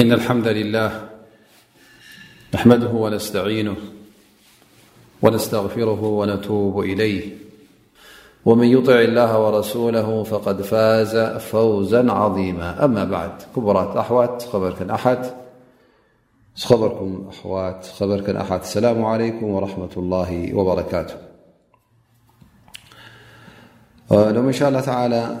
إن الحمد لله نحمده ونستعينه ونستغفره ونتوب إليه ومن يطع الله ورسوله فقد فاز فوزا عظيما أما بعد كأخأأأسا عليكم رمة الله وبركاهإن شء الله تعالى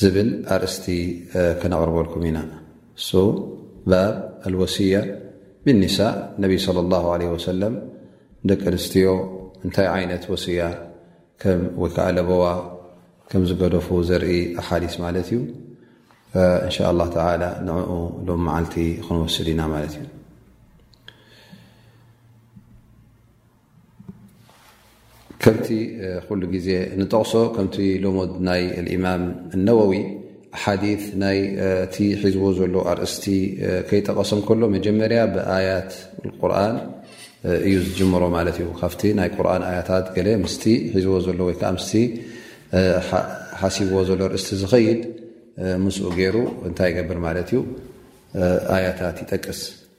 ዝብል ኣርእስቲ ከነቕርበልኩም ኢና። እሱ ባብ ኣልወስያ ብኒሳእ ነቢ ስለ ላ ለ ወሰለም ደቂ ኣንስትዮ እንታይ ዓይነት ወስያ ወይከዓ ለበዋ ከም ዝገደፉ ዘርኢ ኣሓዲስ ማለት እዩ። እንሻ ላ ተላ ንዕኡ ሎም መዓልቲ ክንወስድ ኢና ማለት እዩ። ከምቲ ኩሉ ግዜ ንጠቕሶ ከምቲ ሎሞድ ናይ ልእማም እነወዊ ሓዲ ናይ እቲ ሒዝዎ ዘሎ ኣርእስቲ ከይጠቐሰ ከሎ መጀመርያ ብኣያት ቁርን እዩ ዝጅምሮ ማለት እዩ ካብቲ ናይ ቁርን ኣያታት ገለ ምስ ሒዝዎ ዘሎ ወይ ከዓ ምስ ሓሲብዎ ዘሎ ርእስቲ ዝኸይድ ምስኡ ገይሩ እንታይ ይገብር ማለት እዩ ኣያታት ይጠቅስ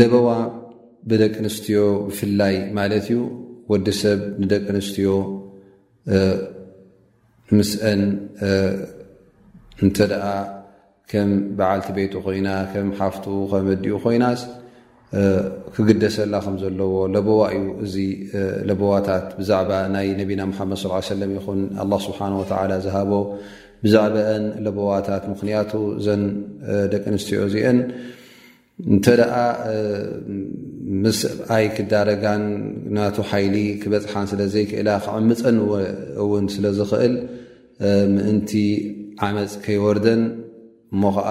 ለበዋ ብደቂ ኣንስትዮ ብፍላይ ማለት እዩ ወዲ ሰብ ንደቂ ኣንስትዮ ምስአን እንተደኣ ከም በዓልቲ ቤቱ ኮይና ከም ሓፍቱ ከም ኣዲኡ ኮይናስ ክግደሰላ ከም ዘለዎ ለበዋ እዩ እዚ ለበዋታት ብዛዕባ ናይ ነቢና ምሓመድ ስ ሰለም ይኹን ኣላ ስብሓን ወተዓላ ዝሃቦ ብዛዕበአን ለበዋታት ምኽንያቱ ዘን ደቂ ኣንስትዮ እዚአን እንተ ደኣ ምስ ኣይ ክዳረጋን ናቱ ሓይሊ ክበፅሓን ስለ ዘይክእላ ክዕምፀን እውን ስለ ዝኽእል ምእንቲ ዓመፅ ከይወርደን እሞ ኸዓ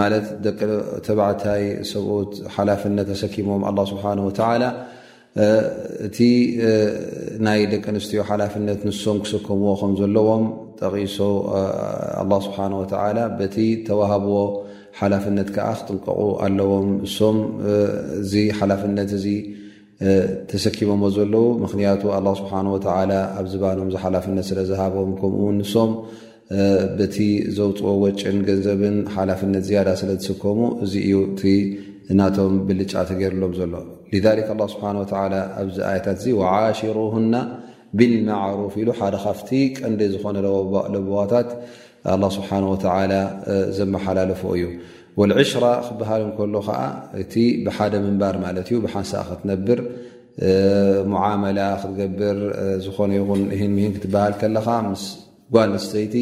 ማለት ደቂ ተባዕታይ ሰብኡት ሓላፍነት ተሰኪሞም ኣላ ስብሓን ወተዓላ እቲ ናይ ደቂ ኣንስትዮ ሓላፍነት ንሶም ክሰከምዎ ከም ዘለዎም ጠቒሶ ኣላ ስብሓን ወተዓላ በቲ ተዋሃብዎ ሓላፍነት ከዓ ክጥንቀቑ ኣለዎም እሶም እዚ ሓላፍነት እዚ ተሰኪሞሞ ዘለዉ ምክንያቱ ኣላ ስብሓን ወተላ ኣብ ዝባኖም ዝሓላፍነት ስለ ዝሃቦም ከምኡውን ንሶም በቲ ዘውፅዎ ወጭን ገንዘብን ሓላፍነት ዝያዳ ስለ ዝስከሙ እዚ እዩ እቲ እናቶም ብልጫ ተገይርሎም ዘሎ ሊክ ኣላ ስብሓን ወተላ ኣብዚ ኣያታት እዚ ወዓሽሩሁና ቢልማዕሩፍ ኢሉ ሓደ ካብቲ ቀንዲ ዝኾነ ለበዋታት ኣላ ስብሓን ወተዓላ ዘመሓላለፎ እዩ ወልዕሽራ ክበሃል እንከሎ ከዓ እቲ ብሓደ ምንባር ማለት እዩ ብሓንሳእ ክትነብር ሙዓመላ ክትገብር ዝኾነ ይኹን ህን ምሂን ክትበሃል ከለኻ ጓል ንስተይቲ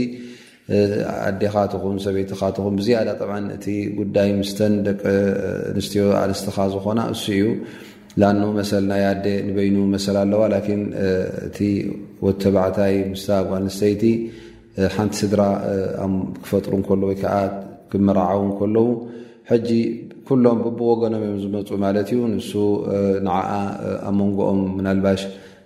ኣዴኻ ትኹን ሰበይትኻ ትኹን ብዝያዳ ጠ እቲ ጉዳይ ምስተን ደቂ ኣንስትዮ ኣንስትኻ ዝኾና እሱ እዩ ላኑ መሰል ናይ ኣደ ንበይኑ መሰል ኣለዋ ላኪን እቲ ወተባዕታይ ምስታ ጓል ንስተይቲ ሓንቲ ስድራ ክፈጥሩ ከሎ ወይ ከዓ ክመራዓው ከለዉ ሕጂ ኩሎም ብብወገኖም እዮም ዝመፁ ማለት እዩ ንሱ ንዓ ኣብ መንጎኦም ምናልባሽ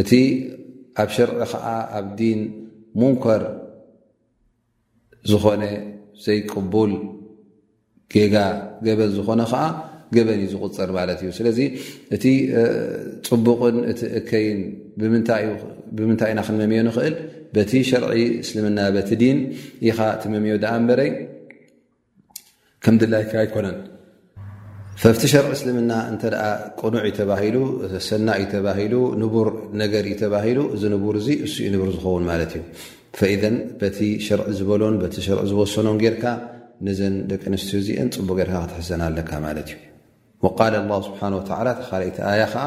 እቲ ኣብ ሸርዒ ከኣ ኣብ ዲን ሙንከር ዝኾነ ዘይቅቡል ጌጋ ገበን ዝኾነ ከኣ ገበን እዩ ዝቁፅር ማለት እዩ ስለዚ እቲ ፅቡቕን እቲ እከይን ብምንታይ ኢና ክንመምዮ ንኽእል በቲ ሸርዒ እስልምና በቲ ዲን ኢኻ ትመምዮ ዳኣ እንበረይ ከም ድላይካ ኣይኮነን ፈፍቲ ሸርዒ እስልምና እንተ ቅኑዕ እዩ ተባሂሉ ሰና እዩ ተባሂሉ ንቡር ነገር እዩ ተባሂሉ እዚ ንቡር እዚ እሱ ዩ ንብር ዝኸውን ማለት እዩ ፈኢዘን በቲ ሸርዒ ዝበሎን በቲ ሸርዒ ዝወሰኖን ጌርካ ነዘን ደቂ ኣንስትዮ እዚአን ፅቡቅ ጌርካ ክትሕዘና ኣለካ ማለት እዩ ወቃል ላ ስብሓን ወተላ ተካልይቲ ኣያ ከዓ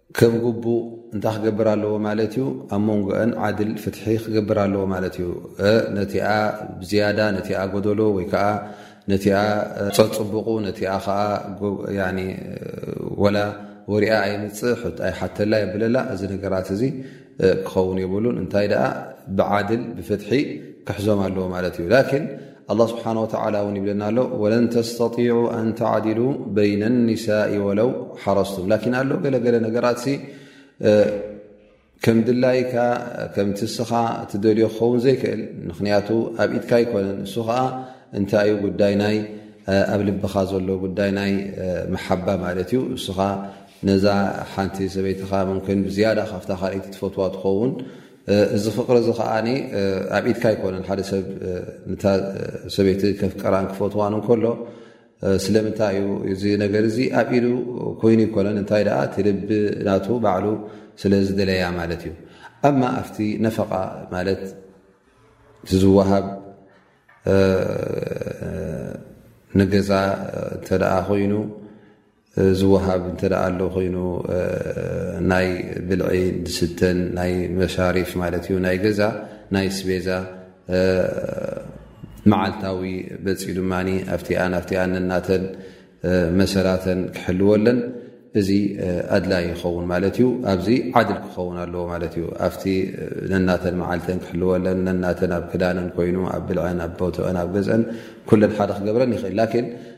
ከም ግቡእ እንታይ ክገብር ኣለዎ ማለት እዩ? ኣብ መንጎአን ዓድል፣ ፍትሒ፣ ክገብር ኣለዎ ማለት እዩ። እ ነቲኣ ብዝያዳ፣ ነቲኣ ጎደሎ ወይ ከኣ ነቲኣ ጸጽቡቑ፣ ነቲኣ ከኣ ወላ ወሪኣ ኣይምጽእ፣ ኣይሓተላ የብለላ፣ እዚ ነገራት እዚ። ክኸውን የብሉን እንታይ ደኣ ብዓድል ብፍትሒ ክሕዞም ኣለዎ ማለት እዩ ላኪን ኣላ ስብሓን ወተዓላ እውን ይብለና ኣሎ ወለን ተስተጢዑ ኣን ተዕድሉ በይነ ኒሳኢ ወለው ሓረስቱም ላኪን ኣሎ ገለገለ ነገራት ሲ ከም ድላይካ ከምቲ እስኻ እትደልዮ ክኸውን ዘይክእል ምክንያቱ ኣብ ኢትካ ኣይኮነን እሱ ከዓ እንታይ እዩ ጉዳይ ናይ ኣብ ልብኻ ዘሎ ጉዳይ ናይ መሓባ ማለት እዩ እስኻ ነዛ ሓንቲ ሰበይትኻ ምምክን ብዝያዳ ካብታ ካልኣይቲ ትፈትዋ ትኸውን። እዚ ፍቕሪ እዚ ከኣ ኣብ ኢድካ ኣይኮነን። ሓደ ሰብ ንታ ሰበይቲ ከፍቀራን ክፈትዋን እንከሎ ስለምንታይ እዩ እዚ ነገር እዚ ኣብ ኢዱ ኮይኑ ኣይኮነን፣ እንታይ ደኣ እቲ ልቢ ናቱ ባዕሉ ስለ ዝደለያ ማለት እዩ። ኣማ ኣብቲ ነፈቃ ማለት እቲ ዝወሃብ ንገዛ እንተ ኮይኑ ዝወሃብ እንተ ኣሎ ኮይኑ ናይ ብልዒ ድስተን ናይ መሻሪፍ ማለት እዩ ናይ ገዛ ናይ ስቤዛ መዓልታዊ በፂ ድማ ኣብቲኣን ኣብቲኣን ነናተን መሰላተን ክሕልወለን እዚ ኣድላይ ይኸውን ማለት እዩ ኣብዚ ዓድል ክኸውን ኣለዎ ማለት እዩ ኣብቲ ነናተን መዓልተን ክሕልወለን ነናተን ኣብ ክዳንን ኮይኑ ኣብ ብልዐን ኣብ ቦትዐን ኣብ ገዝአን ኩለን ሓደ ክገብረን ይኽእል ላን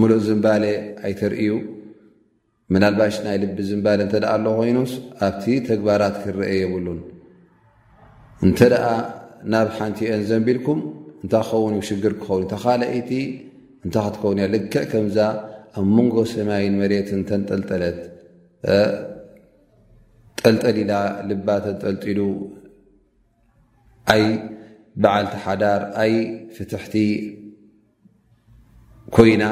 ምሉእ ዝንባሌ ኣይተርእዩ ምናልባሽ ናይ ልቢ ዝንባሌ እንተ ደኣ ኣሎ ኮይኑስ ኣብቲ ተግባራት ክረኤ የብሉን እንተ ደኣ ናብ ሓንቲኦን ዘንቢልኩም እንታይ ክኸውን እዩ ሽግር ክኸውን እተ ኻልይቲ እንታይ ክትከውን እያ ልክዕ ከምዛ ኣብ መንጎ ሰማይን መሬትን ተንጠልጠለት ጠልጠሊላ ልባ ተንጠልጢሉ ኣይ በዓልቲ ሓዳር ኣይ ፍትሕቲ ኮይና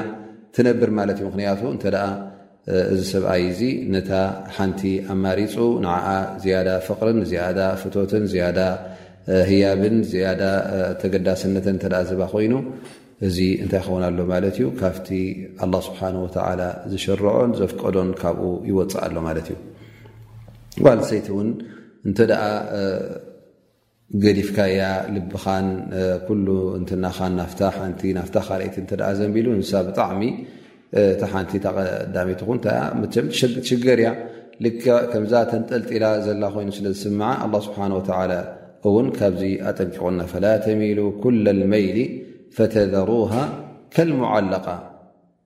ትነብር ማለት እዩ ምክንያቱ እንተ እዚ ሰብኣይ እዚ ነታ ሓንቲ ኣማሪፁ ንዓኣ ዝያዳ ፍቕርን ዝያዳ ፍቶትን ዝያዳ ህያብን ዝያዳ ተገዳስነትን እተ ዝባ ኮይኑ እዚ እንታይ ይኸውን ኣሎ ማለት እዩ ካብቲ ኣላ ስብሓን ወተላ ዝሽርዖን ዘፍቀዶን ካብኡ ይወፅእ ኣሎ ማለት እዩ ጓልሰይቲ እውን እንተ ገዲፍካያ ልብኻን ኩሉ እንትናኻን ናፍታ ሓንቲ ናፍታ ካልኣይቲ እንተ ዘንቢሉ ንሳ ብጣዕሚ እቲ ሓንቲ ተቀዳሚ ትኹን ታ መቸም ትሽገር እያ ልክ ከምዛ ተንጠልጢላ ዘላ ኮይኑ ስለ ዝስምዓ ኣላ ስብሓን ወተላ እውን ካብዚ ኣጠንቂቑና ፈላ ተሚሉ ኩለ ልመይሊ ፈተዘሩሃ ከልሙዓለቃ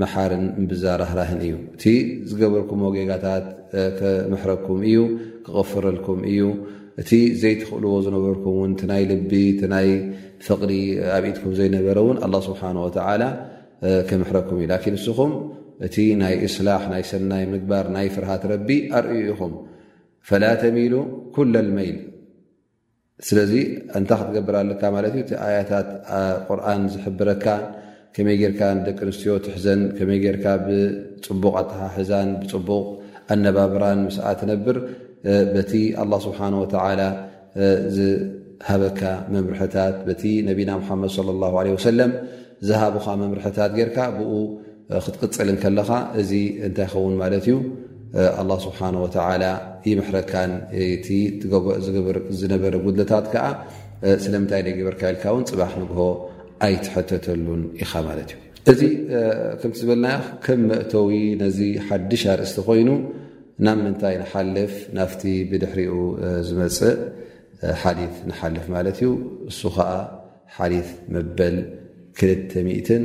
መሓርን እምብዛ ራህራህን እዩ። እቲ ዝገበርኩሞ ጌጋታት ክምሕረኩም እዩ፣ ክቕፍረልኩም እዩ። እቲ ዘይትኽእልዎ ዝነበርኩም እውን እቲ ናይ ልቢ እቲ ናይ ፍቕሪ ኣብ ኢድኩም ዘይነበረ እውን ኣላ ስብሓን ወተዓላ ክምሕረኩም እዩ። ላኪን ንስኹም እቲ ናይ እስላሕ ናይ ሰናይ ምግባር ናይ ፍርሃት ረቢ ኣርእዩ ኢኹም ፈላ ተሚሉ ኩለልመይል ስለዚ እንታይ ክትገብር ኣለካ ማለት እዩ እቲ ኣያታት ቁርን ዝሕብረካ ከመይ ጌርካ ንደቂ ኣንስትዮ ትሕዘን ከመይ ጌርካ ብፅቡቕ ኣተሓሕዛን ብፅቡቕ ኣነባብራን ምስኣ ትነብር በቲ ኣላ ስብሓን ወተላ ዝሃበካ መምርሕታት በቲ ነቢና ምሓመድ ለ ላ ለ ወሰለም ዝሃብኻ መምርሕታት ጌርካ ብኡ ክትቅፅል እንከለኻ እዚ እንታይ ይኸውን ማለት እዩ ኣላ ስብሓን ወተላ ይምሕረካን እቲ ዝገብር ዝነበረ ጉድለታት ከዓ ስለምንታይ ደገበርካ ኢልካ እውን ፅባሕ ንግሆ ኣይትሐተተሉን ኢኻ ማለት እዩ እዚ ከምቲ ዝበልናዮ ከም መእተዊ ነዚ ሓድሽ ኣርእስቲ ኮይኑ ናብ ምንታይ ንሓልፍ ናብቲ ብድሕሪኡ ዝመፅእ ሓሊት ንሓልፍ ማለት እዩ እሱ ከዓ ሓሊት መበል ክልተ ሚእትን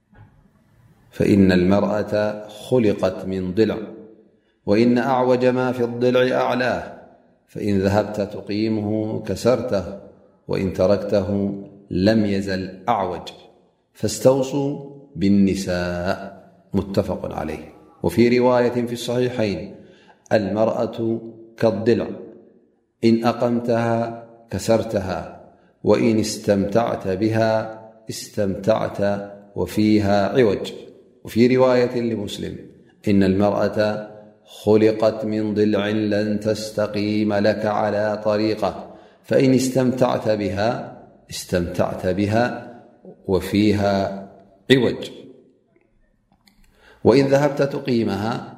فإن المرأة خلقت من ضلع وإن أعوج ما في الضلع أعلاه فإن ذهبت تقيمه كسرته وإن تركته لم يزل أعوج فاستوصوا بالنساء متفق عليه وفي رواية في الصحيحين المرأة كالضلع إن أقمتها كسرتها وإن استمتعت بها استمتعت وفيها عوج وفي رواية لمسلم إن المرأة خلقت من ضلع لن تستقيم لك على طريقة فإن ستمتعتااستمتعت بها وفيها عوج وإن ذهبت تقيمها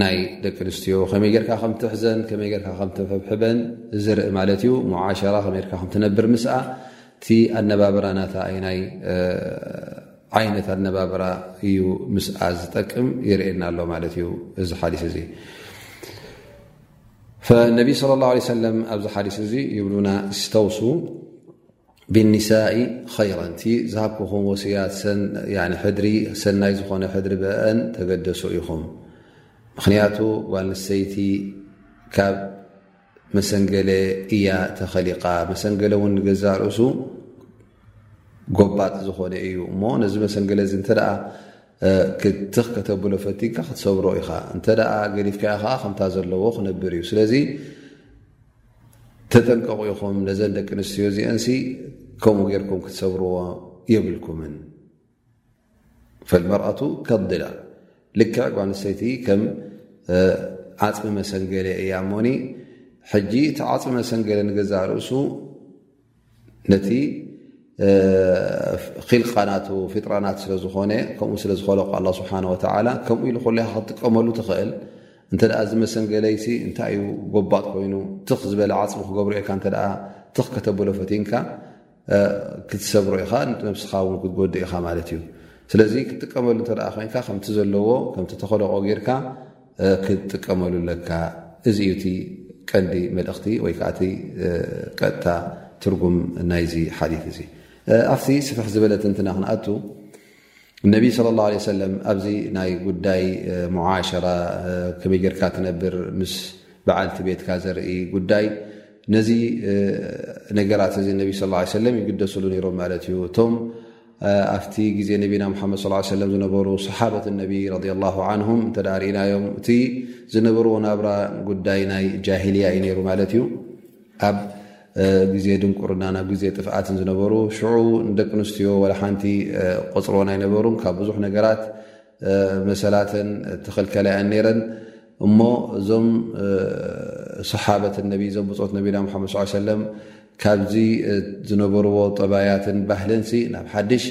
ናይ ደቂ ኣንስትዮ ከመይ ጌርካ ከም ትሕዘን ከመይ ጌርካ ከም ተፈብሕበን ዝርኢ ማለት እዩ ሙዓሸራ ከመይ ጌርካ ከም ትነብር ምስኣ እቲ ኣነባብራ ናታ ኣይናይ ዓይነት ኣነባብራ እዩ ምስኣ ዝጠቅም ይርእየና ኣሎ ማለት እዩ እዚ ሓዲስ እዚ ፈነቢ ስለ ላ ሰለም ኣብዚ ሓዲስ እዚ ይብሉና ስተውሱ ብኒሳኢ ኸይራ እቲ ዝሃብኩኹም ወስያት ሕድሪ ሰናይ ዝኾነ ሕድሪ ብአን ተገደሱ ኢኹም ምኽንያቱ ጓልንሰይቲ ካብ መሰንገለ እያ ተኸሊቃ መሰንገለ እውን ንገዛእ ርእሱ ጎባጥ ዝኾነ እዩ እሞ ነዚ መሰንገለ እዚ እንተ ክትኽ ከተብሎ ፈቲንካ ክትሰብሮ ኢኻ እንተ ገዲፍካዮ ከዓ ከምታ ዘለዎ ክነብር እዩ ስለዚ ተጠንቀቑ ኢኹም ነዘን ደቂ ኣንስትዮ እዚአንሲ ከምኡ ጌርኩም ክትሰብርዎ የብልኩምን ፈልመርኣቱ ከድላ ልክዕ ጓ ኣንስተይቲ ከም ዓፅሚ መሰንገለ እያ እሞኒ ሕጂ እቲ ዓፅሚ መሰንገለ ንገዛእ ርእሱ ነቲ ኺልቃ ናቱ ፊጥራናት ስለ ዝኾነ ከምኡ ስለ ዝኸለቁ ኣላ ስብሓን ወተዓላ ከምኡ ኢሉ ኮለይ ክትጥቀመሉ ትኽእል እንተ እዚ መሰንገለይሲ እንታይ እዩ ጎባጥ ኮይኑ ትኽ ዝበለ ዓፅሚ ክገብሩ እየካ እተ ትኽ ከተብሎ ፈቲንካ ክትሰብሮ ኢኻ ነብስኻ ውን ክትጎዲ ኢኻ ማለት እዩ ስለዚ ክትጥቀመሉ እተ ኮይንካ ከምቲ ዘለዎ ከምቲ ተኸለቆ ጌርካ ክትጥቀመሉ ኣለካ እዚ እዩ እቲ ቀንዲ መልእኽቲ ወይ ከዓ እቲ ቀጥታ ትርጉም ናይዚ ሓዲት እዚ ኣብቲ ስፍሕ ዝበለ ትንትና ክንኣቱ እነቢይ ስለ ላሁ ለ ሰለም ኣብዚ ናይ ጉዳይ ሙዓሸራ ከመይ ጌርካ ትነብር ምስ በዓልቲ ቤትካ ዘርኢ ጉዳይ ነዚ ነገራት እዚ እነቢ ስ ሰለም ይግደስሉ ነይሮም ማለት እዩ እቶም ኣብቲ ግዜ ነቢና ሙሓመድ ስ ሰለም ዝነበሩ ሰሓበት ነቢ ረድ ላ ዓንሁም እንተ ርእናዮም እቲ ዝነበርዎ ናብራ ጉዳይ ናይ ጃሂልያ እዩ ነይሩ ማለት እዩ ኣብ ግዜ ድንቁርናን ኣብ ግዜ ጥፍኣትን ዝነበሩ ሽዑ ንደቂ ኣንስትዮ ወላ ሓንቲ ቆፅርወን ኣይነበሩን ካብ ብዙሕ ነገራት መሰላተን ተኸልከላያን ነይረን እሞ እዞም ሰሓበት ነቢ እዞም ብፆት ነቢና ሓመድ ስ ሰለም ካብዚ ዝነበርዎ ጠባያትን ባህልን ሲ ናብ ሓድሽ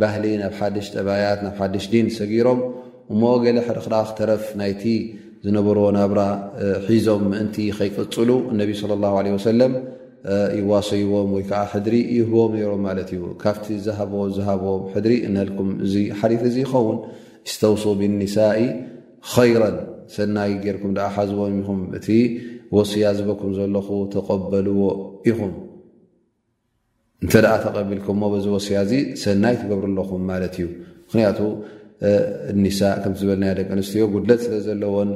ባህሊ ናብ ሓድሽ ጠባያት ናብ ሓድሽ ዲን ሰጊሮም እሞ ገለ ሕርክራክ ተረፍ ናይቲ ዝነበርዎ ናብራ ሒዞም ምእንቲ ከይቅፅሉ እነቢ ለ ላ ለ ወሰለም ይዋሰይዎም ወይ ከዓ ሕድሪ ይህቦም ነይሮም ማለት እዩ ካብቲ ዝሃቦ ዝሃቦም ሕድሪ እንልኩም እዚ ሓዲት እዚ ይኸውን እስተውሱ ብኒሳኢ ኸይረን ሰናይ ጌርኩም ደኣ ሓዝቦም ኢኹም እቲ ወስያ ዝበኩም ዘለኹ ተቐበልዎ ኢኹም እንተ ደኣ ተቐቢልኩምሞ በዚ ወስያ እዚ ሰናይ ትገብሩ ኣለኹም ማለት እዩ ምክንያቱ እኒሳ ከምቲ ዝበልናዮ ደቂ ኣንስትዮ ጉድለት ስለ ዘለዎን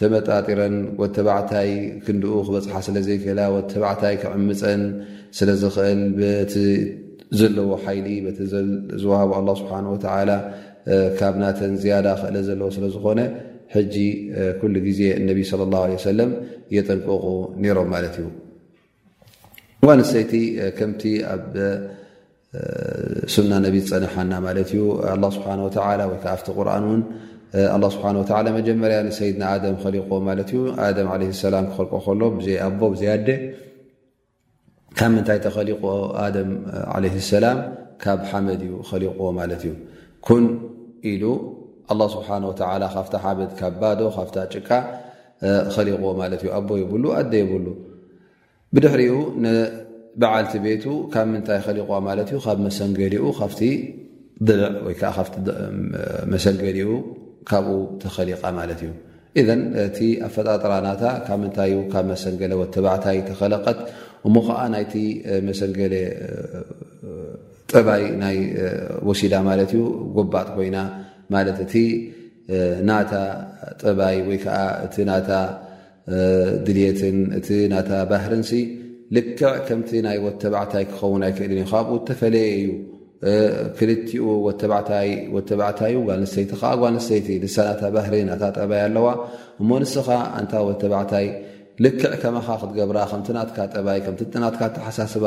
ተመጣጢረን ወ ተባዕታይ ክንድኡ ክበፅሓ ስለ ዘይክእላ ወ ተባዕታይ ክዕምፀን ስለ ዝኽእል በቲ ዘለዎ ሓይሊ በቲ ዝዋሃቡ ኣላ ስብሓን ወተዓላ ካብ ናተን ዝያዳ ክእለ ዘለዎ ስለ ዝኾነ ሕጂ ኩሉ ግዜ እነቢ ስለ ላ ለ ሰለም የጠንቀቑ ነይሮም ማለት እዩ ጓል ኣንስተይቲ ከምቲ ኣብ ሱና ነቢ ዝፀነሓና ማለት እዩ ኣላ ስብሓን ወተላ ወይ ከዓ ኣብቲ ቁርን እውን ኣላ ስብሓን ወተላ መጀመርያ ንሰይድና ኣደም ኸሊቁ ማለት እዩ ኣደም ዓለ ሰላም ክኸልቆ ከሎ ብዘይ ኣቦ ብዘይ ኣደ ካብ ምንታይ ተኸሊቁ ኣደም ዓለ ሰላም ካብ ሓመድ እዩ ኸሊቁ ማለት እዩ ኩን ኢሉ ኣላ ስብሓን ወተላ ካብታ ሓመድ ካብ ባዶ ካብታ ጭቃ ኸሊቕዎ ማለት እዩ ኣቦ የብሉ ኣደ የብሉ ብድሕሪኡ ንበዓልቲ ቤቱ ካብ ምንታይ ኸሊቕዋ ማለት እዩ ካብ መሰንገሊኡ ካብቲ ድልዕ ወይ ከዓ ካብቲ መሰንገሊኡ ካብኡ ተኸሊቓ ማለት እዩ እዘን እቲ ኣፈጣጥራ ናታ ካብ ምንታይ እዩ ካብ መሰንገለ ወተባዕታይ ተኸለቀት እሞ ከዓ ናይቲ መሰንገለ ጠባይ ናይ ወሲዳ ማለት እዩ ጎባጥ ኮይና ማለት እቲ ናታ ጠባይ ወይ ከዓ እቲ ናታ ድልትን እቲ ናታ ባህርንሲ ልክዕ ከምቲ ናይ ወተባዕታይ ክኸውን ኣይክእልን እዩ ካብኡ እተፈለየ እዩ ክልቲኡ ወተባዕታይ ወተባዕታዩ ጓልንሰይቲ ከዓ ጓልንሰይቲ ንሳ ናታ ባህሪ ናታ ጠባይ ኣለዋ እሞ ንስኻ ኣንታ ወተባዕታይ ልክዕ ከማኻ ክትገብራ ከምቲ ናትካ ጠባይ ከምቲ ናትካ ተሓሳስባ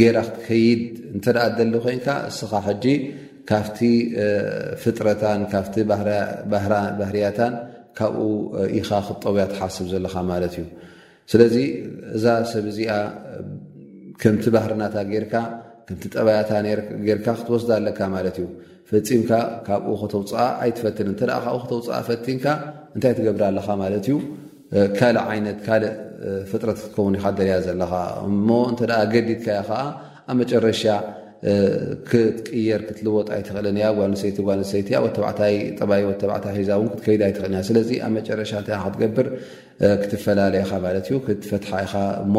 ጌራ ክትከይድ እንተ ደሊ ኮይንካ እስኻ ሕጂ ካብቲ ፍጥረታን ካብቲ ባህርያታን ካብኡ ኢኻ ክትጠውያ ትሓስብ ዘለኻ ማለት እዩ ስለዚ እዛ ሰብ እዚኣ ከምቲ ባህርናታ ጌርካ ከምቲ ጠባያታ ጌርካ ክትወስዳ ኣለካ ማለት እዩ ፈፂምካ ካብኡ ከተውፅኣ ኣይትፈትን እንተ ካብኡ ከተውፅኣ ፈቲንካ እንታይ ትገብር ኣለኻ ማለት እዩ ካልእ ዓይነት ካልእ ፍጥረት ክትከውን ኢኻ ደልያ ዘለኻ እሞ እንተ ኣገዲድካያ ከዓ ኣብ መጨረሻ ክትቅየር ክትልወጥ ኣይትኽእልን እያ ጓልሰይቲ ጓልሰይቲ እያ ወተባዕታይ ጠባይ ወተባዕታይ ሒዛ እውን ክትከይድ ኣይትኽእልን እያ ስለዚ ኣብ መጨረሻ እንታይ ክትገብር ክትፈላለ ኢኻ ማለት እዩ ክትፈትሓ ኢኻ እሞ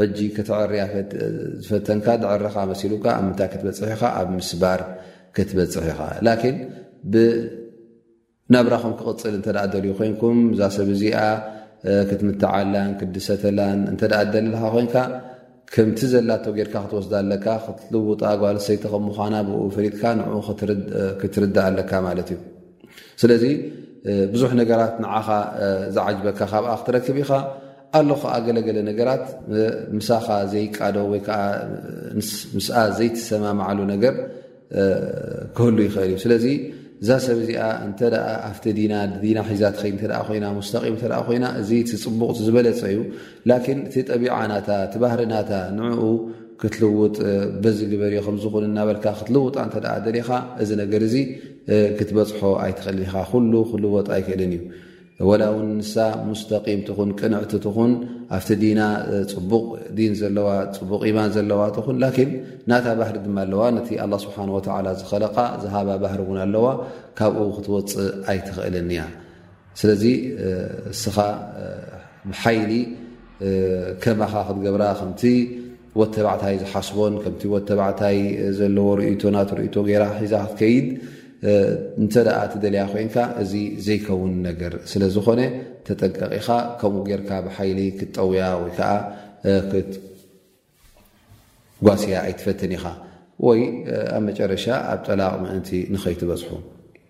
ሕጂ ክትዕርያ ዝፈተንካ ድዕረኻ መሲሉካ ኣብ ምንታይ ክትበፅሕ ኢኻ ኣብ ምስባር ክትበፅሕ ኢኻ ላኪን ናብራኹም ክቕፅል እንተ ደልዩ ኮይንኩም እዛ ሰብ እዚኣ ክትምትዓላን ክድሰተላን እንተ ደልኻ ኮይንካ ከምቲ ዘላቶ ጌርካ ክትወስዳ ኣለካ ክትልውጣ ጓልሰይቲ ከም ምዃና ብኡ ፈሊጥካ ን ክትርዳእ ኣለካ ማለት እዩ ስለዚ ብዙሕ ነገራት ንዓኻ ዝዓጅበካ ካብኣ ክትረክብ ኢኻ ኣሎ ከዓ ገለገለ ነገራት ምሳኻ ዘይቃዶ ወይከዓ ምስኣ ዘይትሰማምዓሉ ነገር ክህሉ ይኽእል እዩ ስለዚ እዛ ሰብ እዚኣ እንተ ኣብቲ ዲና ዲና ሒዛ ትኸይ ተ ኮይና ሙስተቂም ተ ኮይና እዚ ትፅቡቕ ዝበለፀ እዩ ላኪን እቲ ጠቢዓ ናታ እቲ ባህሪ ናታ ንኡ ክትልውጥ በዚ ግበርዮ ከምዝኹን እናበልካ ክትልውጣ እተ ደሊኻ እዚ ነገር እዚ ክትበፅሖ ኣይትኽእል ኢኻ ኩሉ ክልወጥ ኣይክእልን እዩ ወላ ውን ንሳ ሙስተቂም ትኹን ቅንዕቲ ትኹን ኣብቲ ዲና ፅቡቕ ዲን ዘለዋ ፅቡቕ ኢማን ዘለዋ ትኹን ላኪን ናታ ባህሪ ድማ ኣለዋ ነቲ ኣላ ስብሓን ወተዓላ ዝኸለቃ ዝሃባ ባህሪ እውን ኣለዋ ካብኡ ክትወፅእ ኣይትኽእልን እያ ስለዚ እስኻ ብሓይሊ ከማኻ ክትገብራ ከምቲ ወድ ተባዕታይ ዝሓስቦን ከምቲ ወድ ተባዕታይ ዘለዎ ርእይቶ ናቱ ርእይቶ ገይራ ሒዛ ክትከይድ እንተ ደኣ ትደልያ ኮይንካ እዚ ዘይከውን ነገር ስለ ዝኾነ ተጠንቀቂኻ ከምኡ ጌርካ ብሓይሊ ክትጠውያ ወይ ከዓ ክትጓስያ ኣይትፈትን ኢኻ ወይ ኣብ መጨረሻ ኣብ ጠላቕ ምእንቲ ንኸይትበፅሑ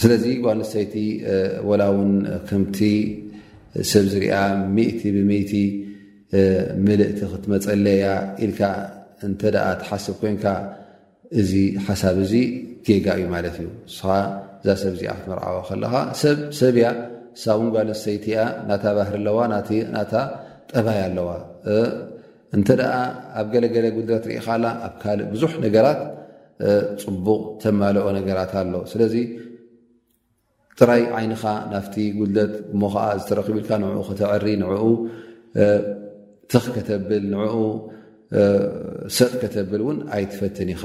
ስለዚ ጓል ንስተይቲ ወላ ውን ከምቲ ሰብ ዝርኣ ሚእቲ ብሚእቲ ምልእቲ ክትመፀለያ ኢልካ እንተ ትሓስብ ኮንካ እዚ ሓሳብ እዚ ጌጋ እዩ ማለት እዩ ንስ እዛ ሰብ እዚኣ ክትመርዓዋ ከለኻ ሰብ ሰብ እያ ሳውን ጓል ንስተይቲ እያ ናታ ባህር ኣለዋ ናታ ጠባይ ኣለዋ እንተ ደኣ ኣብ ገለገለ ጉድለት ርኢኻላ ኣብ ካልእ ብዙሕ ነገራት ፅቡቕ ተማልኦ ነገራት ኣሎ ስለዚ ጥራይ ዓይንኻ ናፍቲ ጉድለት እሞ ከዓ ዝተረኪብልካ ንኡ ከተዕሪ ንኡ ትኽ ከተብል ንኡ ሰጥ ከተብል እውን ኣይትፈትን ኢኻ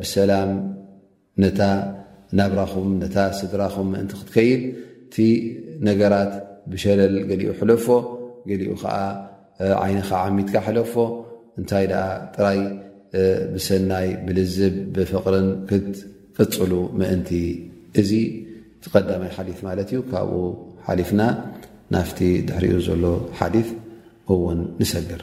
ብሰላም ነታ ናብራኹም ነታ ስድራኹም ምእንቲ ክትከይድ እቲ ነገራት ብሸለል ገሊኡ ሕለፎ ገሊኡ ከዓ ዓይንኻ ዓሚትካ ሕለፎ እንታይ ደኣ ጥራይ ብሰናይ ብልዝብ ብፍቕርን ክትቅፅሉ ምእንቲ እዚ እቲ ቀዳማይ ሓዲት ማለት እዩ ካብኡ ሓሊፍና ናፍቲ ድሕሪኡ ዘሎ ሓዲት እውን ንሰግር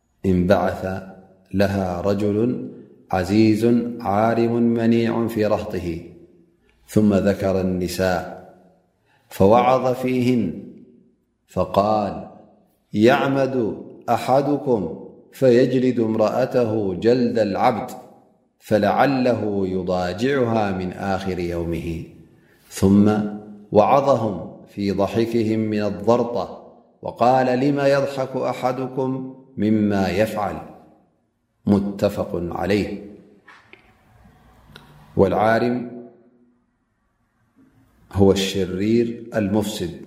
إن بعث لها رجل عزيز عالم منيع في رهطه ثم ذكر النساء فوعظ فيهن فقال يعمد أحدكم فيجلد امرأته جلد العبد فلعله يضاجعها من آخر يومه ثم وعظهم في ضحكهم من الضرطة وقال لم يضحك أحدكم مما يفعل متفق عليه والعالم هو الشرير المفسد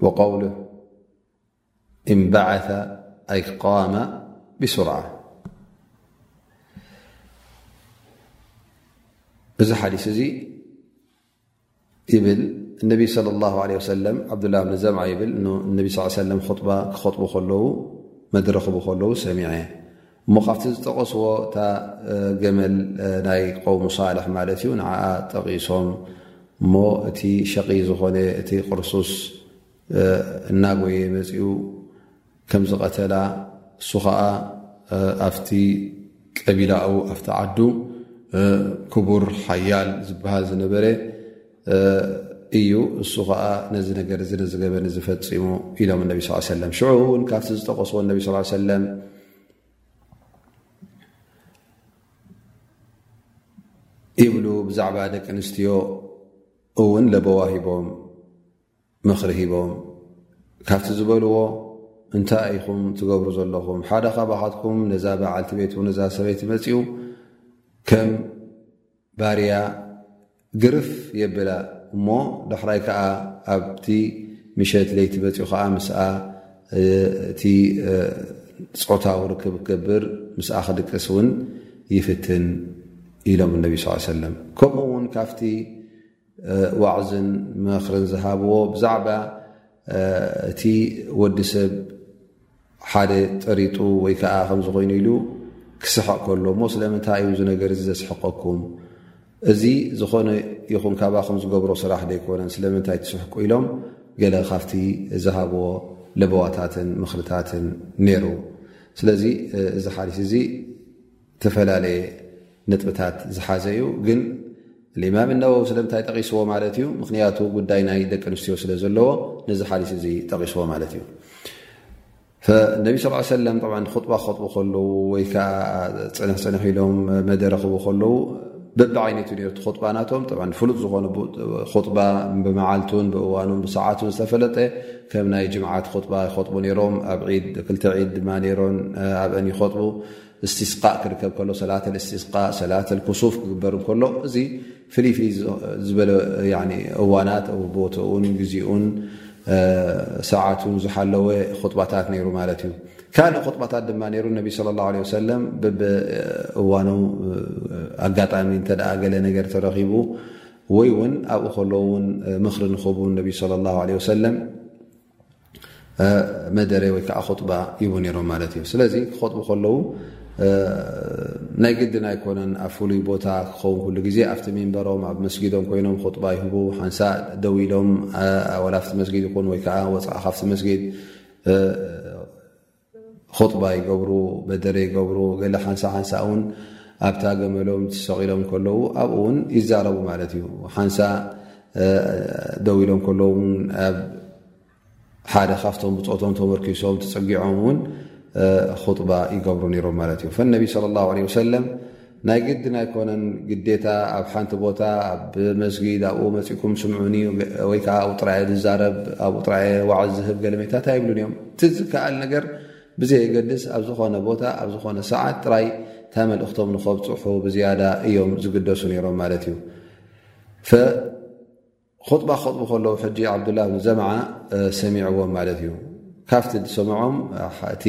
وقوله እንበዓተ ኣይ ቃመ ብስርዓ እዚ ሓዲስ እዚ ይብል እነቢ صለ ላه ለ ወሰለም ዓብዱላ ብን ዘምዓ ይብል እነቢ ስ ሰለም ባ ክኸጥቡ ከለዉ መድረኽቡ ከለዉ ሰሚዐ እሞ ካብቲ ዝጠቐስዎ እታ ገመል ናይ ቆውሙ ሳልሕ ማለት እዩ ንዓ ጠቒሶም እሞ እቲ ሸቒ ዝኾነ እቲ ቅርሱስ እናጎየ መፂኡ ከም ዝቐተላ እሱ ኸዓ ኣብቲ ቀቢላኡ ኣብቲ ዓዱ ክቡር ሓያል ዝበሃል ዝነበረ እዩ እሱ ከዓ ነዚ ነገር እዚ ነዚ ገበን እዚ ፈፂሙ ኢሎም እነቢ ስ ሰለም ሽዑ እውን ካብቲ ዝጠቀስዎ እነቢ ስ ሰለም ይብሉ ብዛዕባ ደቂ ኣንስትዮ እውን ለበዋ ሂቦም ምኽሪ ሂቦም ካብቲ ዝበልዎ እንታይ ኢኹም ትገብሩ ዘለኹም ሓደ ካባኻትኩም ነዛ በዓልቲ ቤት ነዛ ሰበይቲ መፅኡ ከም ባርያ ግርፍ የብላ እሞ ዳሕራይ ከዓ ኣብቲ ምሸት ለይቲ መፅኡ ከዓ ምስ እቲ ፆታዊ ርክብ ክገብር ምስኣ ክድቅስ እውን ይፍትን ኢሎም እነቢ ስ ሰለም ከምኡ እውን ካብቲ ዋዕዝን መኽርን ዝሃብዎ ብዛዕባ እቲ ወዲ ሰብ ሓደ ጠሪጡ ወይ ከዓ ከምዚ ኮይኑ ኢሉ ክስሐቕ ከሎ እሞ ስለምንታይ እዩ እዚ ነገር እዚ ዘስሕቀኩም እዚ ዝኾነ ይኹን ካባኹም ዝገብሮ ስራሕ ዘይኮነን ስለምንታይ ትስሕቁ ኢሎም ገለ ካብቲ ዝሃብዎ ለበዋታትን ምኽርታትን ነይሩ ስለዚ እዚ ሓዲስ እዚ ዝተፈላለየ ነጥብታት ዝሓዘ እዩ ግን ልማም ነወው ስለምንታይ ጠቂስዎ ማለት እዩ ምክንያቱ ጉዳይ ናይ ደቂ ኣንስትዮ ስለ ዘለዎ ነዚ ሓዲስ እዚ ጠቂስዎ ማለት እዩ ነቢ ስ ሰለም ክጥባ ክኸጥቡ ከለዉ ወይ ከዓ ፅንሕ ፅንሕ ኢሎም መደረ ክቡ ከለዉ በቢ ዓይነት ዩ ነርቲ ክጥባ ናቶም ፍሉጥ ዝኾኑ ክጥባ ብመዓልቱን ብእዋኑን ብሰዓቱን ዝተፈለጠ ከም ናይ ጅምዓት ክጥባ ይኸጥቡ ነሮም ኣብ ዒድ ክልተ ዒድ ድማ ነሮን ኣብአን ይኸጥቡ እስቲስቃእ ክርከብ ከሎ፣ ሰላት እስቲስቃእ፣ ሰላት ኣልኩሱፍ ክግበር እንከሎ፣ እዚ ፍልይ ፍልይ ዝበለ እዋናት ኣብ ቦትኡን ግዜኡን ሰዓቱን ዝሓለወ ኹጥባታት ነይሩ ማለት እዩ ካልእ ኹጥባታት ድማ ነይሩ ነቢ ስለ ላ ለ ሰለም ብእዋኑ ኣጋጣሚ እንተ ገለ ነገር ተረኺቡ ወይ እውን ኣብኡ ከለዉ ውን ምኽሪ ንኽቡ ነቢ ስለ ላ ለ ወሰለም መደረ ወይ ከዓ ኹጥባ ይቡ ነሮም ማለት እዩ ስለዚ ክኸጥቡ ከለዉ ናይ ግድን ኣይኮነን ኣብ ፍሉይ ቦታ ክኸውን ኩሉ ግዜ ኣብቲ ሚንበሮም ኣብ መስጊዶም ኮይኖም ኹጥባ ይህቡ ሓንሳ ደው ኢሎም ወላ ኣብቲ መስጊድ ይኹን ወይከዓ ወፃዓ ካብቲ መስጊድ ኹጥባ ይገብሩ፣ መደረ ይገብሩ፣ ገለ ሓንሳ ሓንሳ እውን ኣብታ ገመሎም ትሰቒሎም ከለዉ ኣብኡ እውን ይዛረቡ ማለት እዩ። ሓንሳ ደው ኢሎም ከለዉ ኣብ ሓደ ካብቶም ብፆቶም ተመርኪሶም ተፀጊዖም እውን ኹጥባ ይገብሩ ነይሮም ማለት እዩ። ፈነቢ ሰለ ላሁ ለ ወሰለም ናይ ግድን ኣይኮነን ግዴታ ኣብ ሓንቲ ቦታ ኣብ መስጊድ ኣብኡ መጺኩም ስምዑኒ ወይ ከዓ ኣብኡ ጥራየ ዝዛረብ ኣብኡ ጥራየ ዋዕዝ ዝህብ ገለሜታት ኣይብሉን እዮም እቲ ዝከኣል ነገር ብዘየገድስ ኣብ ዝኾነ ቦታ ኣብ ዝኾነ ሰዓት ጥራይ እታ መልእኽቶም ንኸብፅሑ ብዝያዳ እዮም ዝግደሱ ነይሮም ማለት እዩ ኹጥባ ክኸጥቡ ከለዉ ሕጂ ዓብዱላ ብን ዘምዓ ሰሚዕዎም ማለት እዩ ካብቲ ዝሰምዖም እቲ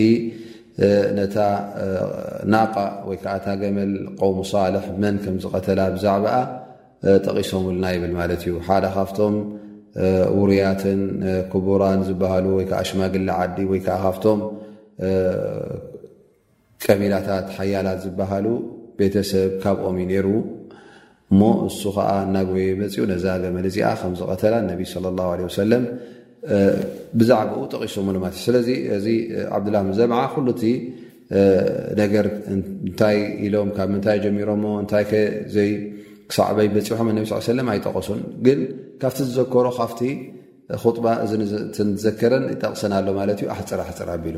ነታ ናቃ ወይ ከዓ እታ ገመል ቆውሙ ሳልሕ መን ከም ዝቐተላ ብዛዕባኣ ጠቒሶምልና ይብል ማለት እዩ ሓደ ካብቶም ውሩያትን ክቡራን ዝበሃሉ ወይከዓ ሽማግሊ ዓዲ ወይከዓ ካብቶም ቀቢላታት ሓያላት ዝበሃሉ ቤተሰብ ካብኦም እዩ ነይሩ እሞ እሱ ኸዓ እናጎየ መፂኡ ነዛ ገመል እዚኣ ከም ዝቐተላ ነቢ صለ ላሁ ለ ወሰለም ብዛዕባኡ ጠቒሶምሉ ማለት እዩ ስለዚ እዚ ዓብዱላህ ብን ዘምዓ ኩሉ እቲ ነገር እንታይ ኢሎም ካብ ምንታይ ጀሚሮሞ እንታይ ከዘይ ክሳዕበይ በፂሖም ነቢ ስ ሰለም ኣይጠቐሱን ግን ካብቲ ዝዘከሮ ካብቲ ኹጥባ እዚዘከረን ይጠቕሰን ኣሎ ማለት እዩ ኣሕፅር ኣሕፅር ኣቢሉ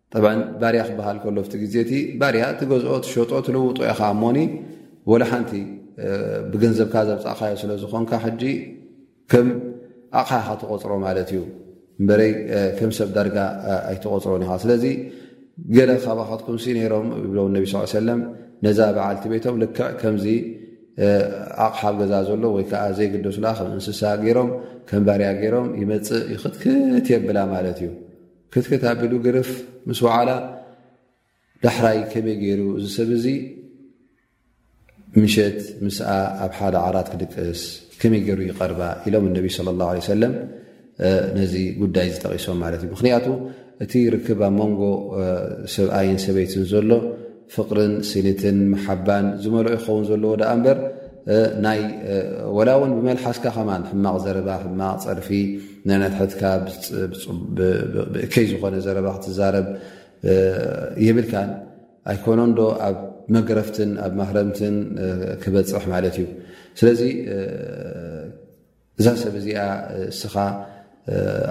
ጠብዓ ባርያ ክበሃል ከሎ ኣብቲ ግዜ እቲ ባርያ ትገዝኦ ትሸጦ ትልውጦ ኢኻ እሞኒ ወላ ሓንቲ ብገንዘብካ ዘብፃእካዮ ስለ ዝኾንካ ሕጂ ከም ኣቕሓ ኢኻ ትቆፅሮ ማለት እዩ እበረይ ከም ሰብ ዳርጋ ኣይትቆፅሮን ኢኻ ስለዚ ገለ ካባካትኩም ሲ ነይሮም ብሎ ነቢ ስ ሰለም ነዛ በዓልቲ ቤቶም ልክዕ ከምዚ ኣቕሓ ብ ገዛ ዘሎ ወይ ከዓ ዘይግደሱላ ከም እንስሳ ገይሮም ከም ባርያ ገይሮም ይመፅእ ይኽትክት የብላ ማለት እዩ ክትክት ኣቢሉ ግርፍ ምስ ወዓላ ዳሕራይ ከመይ ገይሩ እዚ ሰብ እዚ ምሸት ምስኣ ኣብ ሓደ ዓራት ክድቅስ ከመይ ገይሩ ይቐርባ ኢሎም እነቢ ስለ ላ ለ ሰለም ነዚ ጉዳይ ዝጠቒሶም ማለት እዩ ምክንያቱ እቲ ርክብ ኣብ መንጎ ሰብኣይን ሰበይትን ዘሎ ፍቕርን ሲኒትን መሓባን ዝመልኦ ይኸውን ዘለዎ ደኣ እምበር ናይ ወላ እውን ብመልሓስካ ከማን ሕማቕ ዘረባ ሕማቕ ፀርፊ ንነትሕትካ ብእከይ ዝኾነ ዘረባ ክትዛረብ የብልካን ኣይኮነንዶ ኣብ መግረፍትን ኣብ ማህረምትን ክበፅሕ ማለት እዩ ስለዚ እዛ ሰብ እዚኣ እስኻ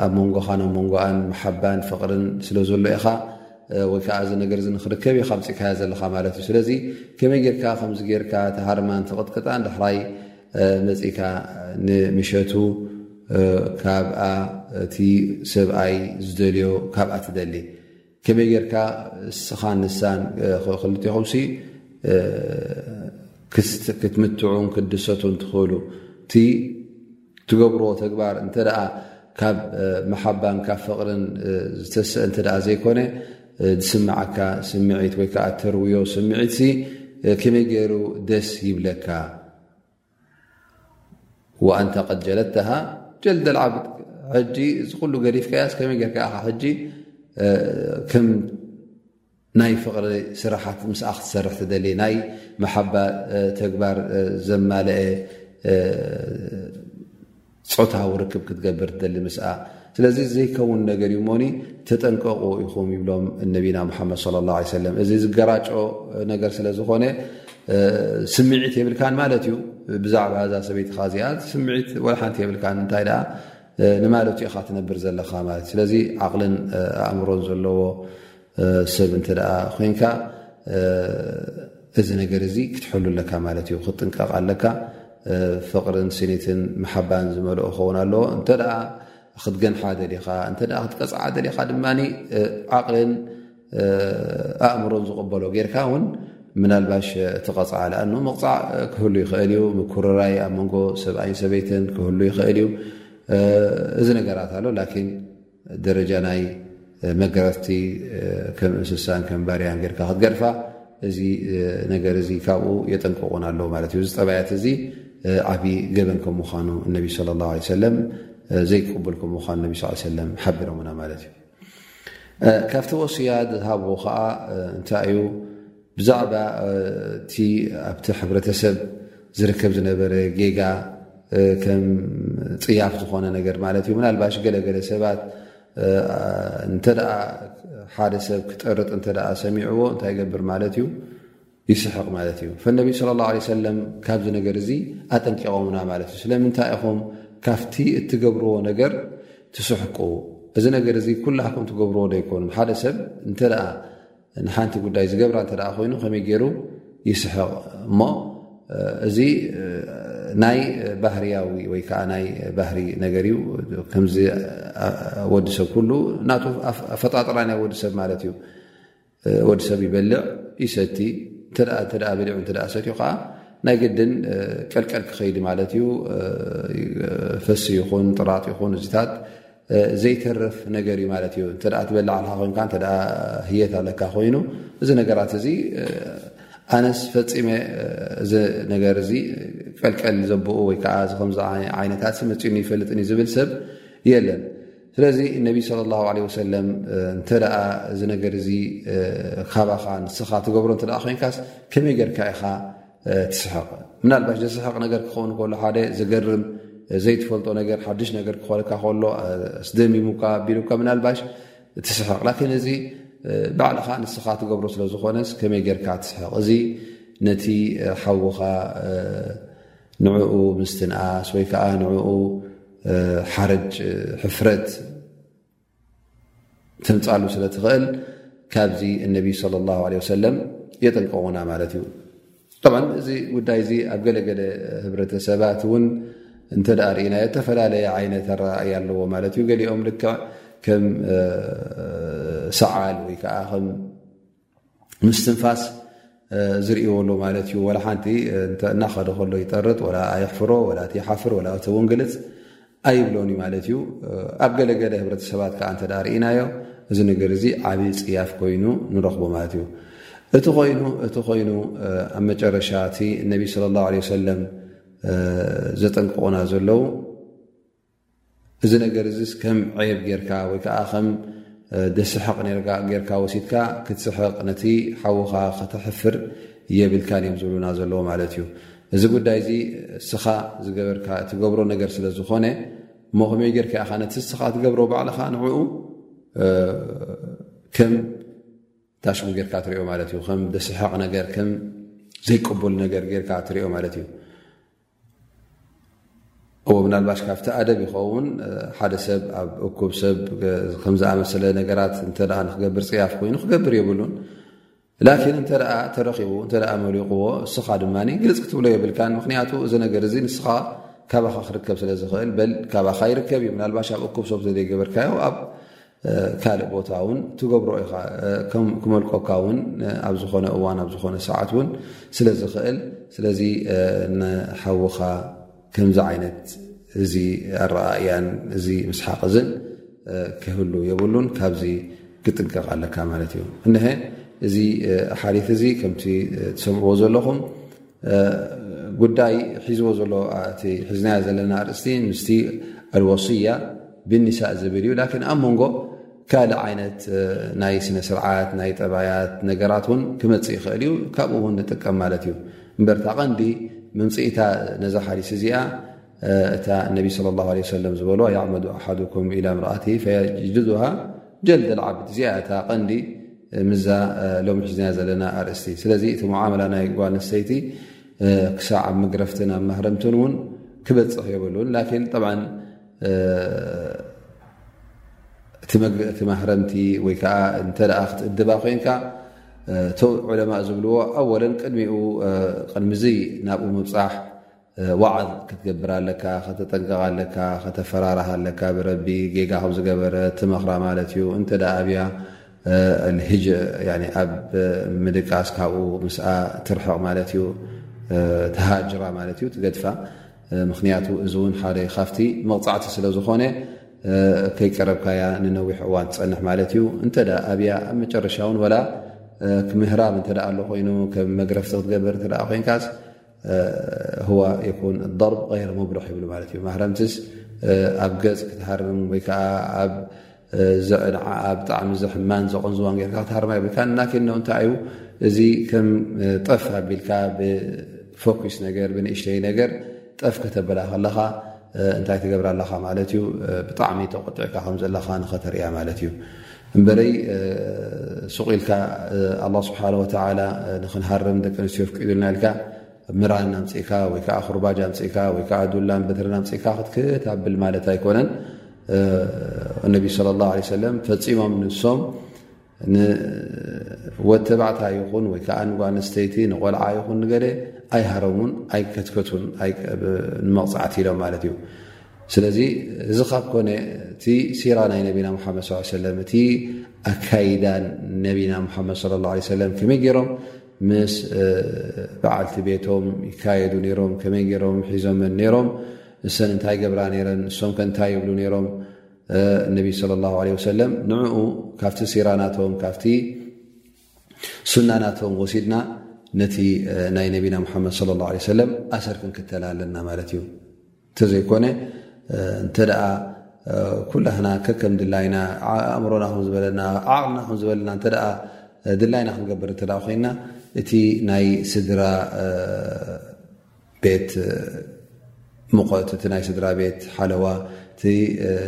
ኣብ መንጎኻን ኣብ መንጎኣን መሓባን ፍቕርን ስለ ዘሎ ኢኻ ወይ ከዓ እዚ ነገር ዚ ንክርከብ ዩ ካምፅእካያ ዘለካ ማለት እዩ ስለዚ ከመይ ጌርካ ከምዚ ጌርካ ተሃርማን ትቕጥቅጣን ዳሕራይ መፅእካ ንምሸቱ ካብኣ እቲ ሰብኣይ ዝደልዮ ካብኣ ትደሊ ከመይ ጌርካ እስኻን ንሳን ክልቴኹምሲ ክትምትዑን ክትድሰቱን ትኽእሉ እቲ ትገብርዎ ተግባር እንተ ደኣ ካብ መሓባን ካብ ፍቕርን ዝተስአ እንተ ደኣ ዘይኮነ ዝስምዓካ ስምዒት ወይ ከዓ እተርውዮ ስምዒትሲ ከመይ ገይሩ ደስ ይብለካ ወኣንተ ቀድ ጀለድተሃ ጀልደ ልዓብድ ሕጂ እዚ ኩሉ ገዲፍካያስ ከመይ ጌርካ ኢኻ ሕጂ ከም ናይ ፍቕሪ ስራሓት ምስኣ ክትሰርሕ ትደሊ ናይ መሓባ ተግባር ዘማለአ ጾታዊ ርክብ ክትገብር ትደሊ ምስኣ ስለዚ ዘይከውን ነገር እዩ ሞኒ ተጠንቀቑ ኢኹም ይብሎም ነቢና ሙሓመድ ለ ላ ሰለም እዚ ዝገራጮ ነገር ስለ ዝኾነ ስምዒት የብልካን ማለት እዩ ብዛዕባ እዛ ሰበይትኻ እዚኣ ስምዒት ወልሓንቲ የብልካን እንታይ ደኣ ንማለት እዩ ኢኻ ትነብር ዘለኻ ማለት ስለዚ ዓቕልን ኣእምሮን ዘለዎ ሰብ እንተ ኮንካ እዚ ነገር እዚ ክትሕሉ ኣለካ ማለት እዩ ክትጥንቀቕ ኣለካ ፍቕርን ስኒትን መሓባን ዝመልኦ ክኸውን ኣለዎ እንተ ክትገንሓ ደሊኻ እተ ክትቀፅዓ ደሊኻ ድማ ዓቕልን ኣእምሮን ዝቕበሎ ጌርካ እውን ምናልባሽ ትቐፅዓ ኣኣኑ ምቕፃዕ ክህሉ ይኽእል እዩ ምኩርራይ ኣብ መንጎ ሰብኣይን ሰበይትን ክህሉ ይኽእል እዩ እዚ ነገራት ኣሎ ላን ደረጃ ናይ መገረፍቲ ከም እንስሳን ከም ባርያን ጌርካ ክትገርፋ እዚ ነገር እዚ ካብኡ የጠንቀቑን ኣለዉ ማለት እዩ። እዚ ጠባያት እዚ ዓብዪ ገበን ከም ምዃኑ እነቢ ስለ ላ ሰለም ዘይቅቡል ከም ምዃኑ ነቢ ስ ሰለም ሓቢሮምና ማለት እዩ። ካብቲ ወስያ ዝሃብዎ ከዓ እንታይ እዩ? ብዛዕባ እቲ ኣብቲ ሕብረተሰብ ዝርከብ ዝነበረ ጌጋ ከም ፅያፍ ዝኾነ ነገር ማለት እዩ ምናልባሽ ገለገለ ሰባት እንተ ሓደ ሰብ ክጠርጥ እተ ሰሚዕዎ እንታይ ይገብር ማለት እዩ ይስሕቕ ማለት እዩ ፈነቢ ስለ ላ ለ ሰለም ካብዚ ነገር እዚ ኣጠንቂቖምና ማለት እዩ ስለምንታይ ኢኹም ካብቲ እትገብርዎ ነገር ትስሕቁ እዚ ነገር እዚ ኩላኩም ትገብርዎ ዶ ኣይኮኑ ሓደ ሰብ እተ ንሓንቲ ጉዳይ ዝገብራ እተ ኮይኑ ከመይ ገይሩ ይስሕቕ እሞ እዚ ናይ ባህርያዊ ወይ ከዓ ናይ ባህሪ ነገር እዩ ከምዚ ወዲ ሰብ ኩሉ እና ኣፈጣጥራ ናይ ወዲ ሰብ ማለት እዩ ወዲ ሰብ ይበልዕ ይሰቲ እተ በሊዑ እተ ሰትኡ ከዓ ናይ ግድን ቀልቀል ክኸይዲ ማለት እዩ ፈሲ ይኹን ጥራጥ ይኹን እዚታት ዘይተርፍ ነገር እዩ ማለት እዩ እተ ትበላዕልካ ኮንካ እተ ህየት ኣለካ ኮይኑ እዚ ነገራት እዚ ኣነስ ፈፂመ እዚ ነገር እዚ ቀልቀል ዘብኡ ወይ ከዓ ከምዚ ዓይነታት መፂኡኒ ይፈልጥኒ ዝብል ሰብ የለን ስለዚ እነቢ ስለ ላ ለ ወሰለም እንተ እዚ ነገር እዚ ካባኻ ንስኻ ትገብሮ እተ ኮንካስ ከመይ ገርካ ኢኻ ትስሕቕ ምናልባሽ ዘስሕቕ ነገር ክኸውን ከሎ ሓደ ዝገርም ዘይትፈልጦ ነገር ሓዱሽ ነገር ክኾልካ ከሎ ኣስደሚሙካ ቢሉካ ምናልባሽ ትስሕቕ ላኪን እዚ ባዕልኻ ንስኻ ትገብሮ ስለ ዝኾነስ ከመይ ጌርካ ትስሕቕ እዚ ነቲ ሓዉኻ ንዕኡ ምስትንኣስ ወይ ከዓ ንኡ ሓረጅ ሕፍረት ተንፃሉ ስለ ትኽእል ካብዚ እነቢይ ለ ላ ለ ወሰለም የጠንቀቑና ማለት እዩ ጠብ እዚ ጉዳይ እዚ ኣብ ገለገለ ህብረተሰባት እውን እንተ ኣ ርእና እተፈላለየ ዓይነት ኣረኣእያ ኣለዎ ማለት እዩ ገሊኦም ልክዕ ከም ሰዓል ወይ ከዓ ከም ምስትንፋስ ዝርእዎ ኣሎ ማለት እዩ ወላ ሓንቲ እናኸደ ከሎ ይጠርጥ ወላ ኣይሕፍሮ ወላ ይሓፍር ወላ ተወንግልፅ ኣይብሎን እዩ ማለት እዩ ኣብ ገለገለ ህብረተሰባት ከዓ እንተ ርእናዮ እዚ ነገር እዚ ዓብ ፅያፍ ኮይኑ ንረኽቦ ማለት እዩ እቲ ኮይኑ እቲ ኮይኑ ኣብ መጨረሻ እቲ እነቢ ስለ ላሁ ለ ሰለም ዘጠንቅቑና ዘለዉ እዚ ነገር እዚስ ከም ዔብ ጌርካ ወይ ከዓ ከም ደስሕቕ ጌርካ ወሲድካ ክትስሕቕ ነቲ ሓውኻ ከተሕፍር የብልካን እዮም ዝብሉና ዘለዎ ማለት እዩ እዚ ጉዳይ እዚ እስኻ ዝገበርካ እትገብሮ ነገር ስለ ዝኾነ እሞ ከመይ ጌርካ ኢኻ ነቲ እስኻ ትገብሮ ባዕልኻ ንዕኡ ከም ታሽሙ ጌርካ ትሪኦ ማለት እዩ ከም ደስሕቕ ነገር ከም ዘይቅቡል ነገር ጌርካ ትሪኦ ማለት እዩ እዎ ምናልባሽ ካብቲ ኣደብ ይኸውን ሓደ ሰብ ኣብ እኩብ ሰብ ከምዝኣመሰለ ነገራት እተ ንክገብር ፅያፍ ኮይኑ ክገብር የብሉን ላኪን እተ ተረኪቡ እተ መሪቕዎ እስኻ ድማ ግልፅ ክትብሎ የብልካ ምክንያቱ እዚ ነገር እዚ ንስኻ ካባኻ ክርከብ ስለዝኽእል በል ካባኻ ይርከብ እዩ ናባሽ ኣብ እኩብ ሰብ ዘዘይገበርካዮ ካልእ ቦታ ውን ትገብሮ ኢኻ ክመልቆካ ውን ኣብ ዝኾነ እዋን ኣብ ዝኾነ ሰዓት ውን ስለ ዝኽእል ስለዚ ንሓውኻ ከምዚ ዓይነት እዚ ኣረኣእያን እዚ ምስሓቅ እዝን ክህሉ የብሉን ካብዚ ክጥንቀቕ ኣለካ ማለት እዩ እሀ እዚ ሓሊት እዚ ከምቲ ትሰምዕዎ ዘለኹም ጉዳይ ሒዝዎ ዘሎ እቲ ሒዝናዮ ዘለና ኣርእስቲ ምስቲ ኣልወስያ ብኒሳእ ዝብል እዩ ላኪን ኣብ መንጎ ካልእ ዓይነት ናይ ስነ ስርዓት ናይ ጠባያት ነገራት እውን ክመፅእ ይኽእል እዩ ካብኡ እውን ንጥቀም ማለት እዩ እምበርታ ቐንዲ ምምፅኢታ ነዛ ሓዲስ እዚኣ እታ ነቢ صለ ላه ለ ሰለም ዝበልዋ የዕመዱ ኣሓዱኩም ኢላ ምርኣቲ ፈየጅልዙሃ ጀልደ ልዓብድ እዚኣ እታ ቐንዲ ምዛ ሎሚ ሒዝናያ ዘለና ኣርእስቲ ስለዚ እቲ መዓመላ ናይ ጓ ንሰይቲ ክሳዕ ኣብ መግረፍትን ኣብ ማህረምትን እውን ክበፅሕ የብሉን ላኪን ጠብ እቲ ማህረምቲ ወይ ከዓ እንተ ክትእድባ ኮይንካ ቶ ዑለማ ዝብልዎ ኣወለን ቅድሚኡ ቅድሚዙይ ናብኡ ምብፃሕ ዋዕዝ ክትገብር ኣለካ ከተጠንቀቕ ኣለካ ከተፈራርህ ኣለካ ብረቢ ጌጋ ከም ዝገበረ ትመኽራ ማለት እዩ እንተ ኣብያ ሂጅ ኣብ ምድቃስ ካብኡ ምስኣ ትርሕቕ ማለት እዩ ተሃጅራ ማለት እዩ ትገድፋ ምክንያቱ እዚ እውን ሓደ ካብቲ መቕፃዕቲ ስለ ዝኾነ ከይቀረብካያ ንነዊሕ እዋን ትፀንሕ ማለት እዩ እንተ ኣብያ ኣብ መጨረሻ እውን ወላ ክምህራብ እንተ ኣሎ ኮይኑ ከም መግረፍቲ ክትገብር እተ ኮይንካስ ህዋ ይኹን ضርብ غይረ ሙብርሕ ይብሉ ማለት እዩ ማህረምቲስ ኣብ ገፅ ክትሃርም ወይ ከዓ ኣብ ዘዕንዓ ብጣዕሚ ዘሕማን ዘቐንዝዋን ጌርካ ክትሃርማ ይብልካ እናኪኖ እንታይ እዩ እዚ ከም ጠፍ ኣቢልካ ብፎኪስ ነገር ብንእሽተይ ነገር ጠፍ ከተበላ ከለኻ እንታይ ትገብር ኣለኻ ማለት እዩ ብጣዕሚ ተቆጢዕካ ከም ዘለኻ ንኸተርእያ ማለት እዩ እምበረይ ሱቕ ኢልካ ኣላ ስብሓን ወተዓላ ንክንሃርም ደቂ ኣንስትዮ ፍቂዱልና ኢልካ ምራን ኣምፅእካ ወይ ከዓ ኩርባጅ ኣምፅእካ ወይ ከዓ ዱላን በትርን ኣምፅእካ ክትክት ኣብል ማለት ኣይኮነን እነቢ ስለ ላሁ ለ ሰለም ፈፂሞም ንሶም ንወተባዕታ ይኹን ወይ ከዓ ንጓ ኣንስተይቲ ንቆልዓ ይኹን ንገደ ኣይሃረሙን ኣይከትከቱን ንመቕፃዕቲ ኢሎም ማለት እዩ ስለዚ እዚ ካብ ኮነ እቲ ሲራ ናይ ነቢና ሙሓመድ ስ ሰለም እቲ ኣካይዳ ነቢና ሙሓመድ ለ ላ ሰለም ከመይ ገይሮም ምስ በዓልቲ ቤቶም ይካየዱ ነይሮም ከመይ ገይሮም ሒዞምን ነይሮም እሰን እንታይ ገብራ ነይረን እሶም ከ እንታይ ይብሉ ነይሮም ነቢ ስለ ላ ለ ወሰለም ንዕኡ ካብቲ ሲራ ናቶም ካብቲ ሱና ናቶም ወሲድና ነቲ ናይ ነቢና ሙሓመድ ለ ላ ሰለም ኣሰር ክንክተል ኣለና ማለት እዩ እንተዘይኮነ እንተ ኩላህና ከከም ድላይና ኣእምሮና ዝበለና ዓቕልና ዝበለና እተ ድላይና ክንገብር እተ ኮይና እቲ ናይ ስድራ ቤት ሙቐት እቲ ናይ ስድራ ቤት ሓለዋ እቲ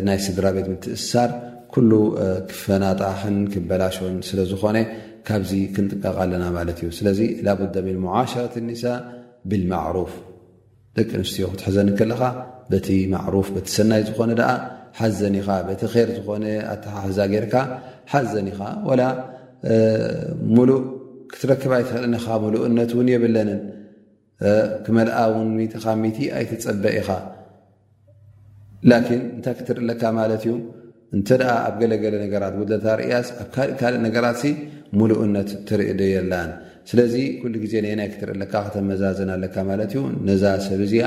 ናይ ስድራ ቤት ምትእስሳር ኩሉ ክፈናጣሕን ክበላሾን ስለ ዝኾነ ካብዚ ክንጥቀቕ ኣለና ማለት እዩ ስለዚ ላቡዳ ምን መዓሸረት ኒሳ ብልማዕሩፍ ደቂ ኣንስትዮ ክትሕዘን ከለኻ በቲ ማዕሩፍ በቲ ሰናይ ዝኾነ ደኣ ሓዘን ኢኻ በቲ ር ዝኾነ ኣተሓሕዛ ጌርካ ሓዘን ኢኻ ወላ ሙሉእ ክትረክብ ኣይትኽእልን ኢኻ ሙሉእነት እውን የብለንን ክመልኣ ውን ሚትኻ ሚቲ ኣይትፀበ ኢኻ ላኪን እንታይ ክትርእለካ ማለት እዩ እንተ ኣብ ገለገለ ነገራት ጉድለታ ርእያስ ኣብ ካእ ካልእ ነገራት ሙሉእነት ትርኢ ዶ የላን ስለዚ ኩሉ ግዜ ነናይ ክትርኢ ኣለካ ከተመዛዘን ኣለካ ማለት እዩ ነዛ ሰብ እዚኣ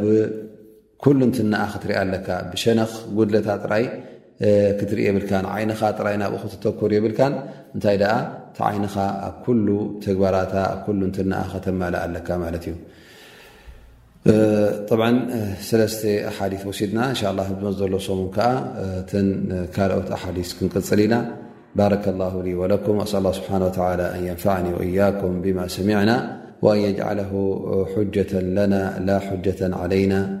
ብኩሉ እንትናኣ ክትርኢ ኣለካ ብሸነኽ ጉድለታ ጥራይ ክትርኢ የብልካን ዓይንኻ ጥራይ ናብ ክትተኩር የብልካን እንታይ ደኣ እቲ ዓይንኻ ኣብ ኩሉ ተግባራታ ኣብ ኩሉ እንትናኣ ከተማልእ ኣለካ ማለት እዩ طبع ل أحايث وسن نشاء الله ل م كلأت أحاديث نقلن بارك الله لي ولكم وأسأل الله سبحانه وتعالى أن ينفعني واياكم بما سمعنا وأن يجعله حجة لنا لا حجة علينا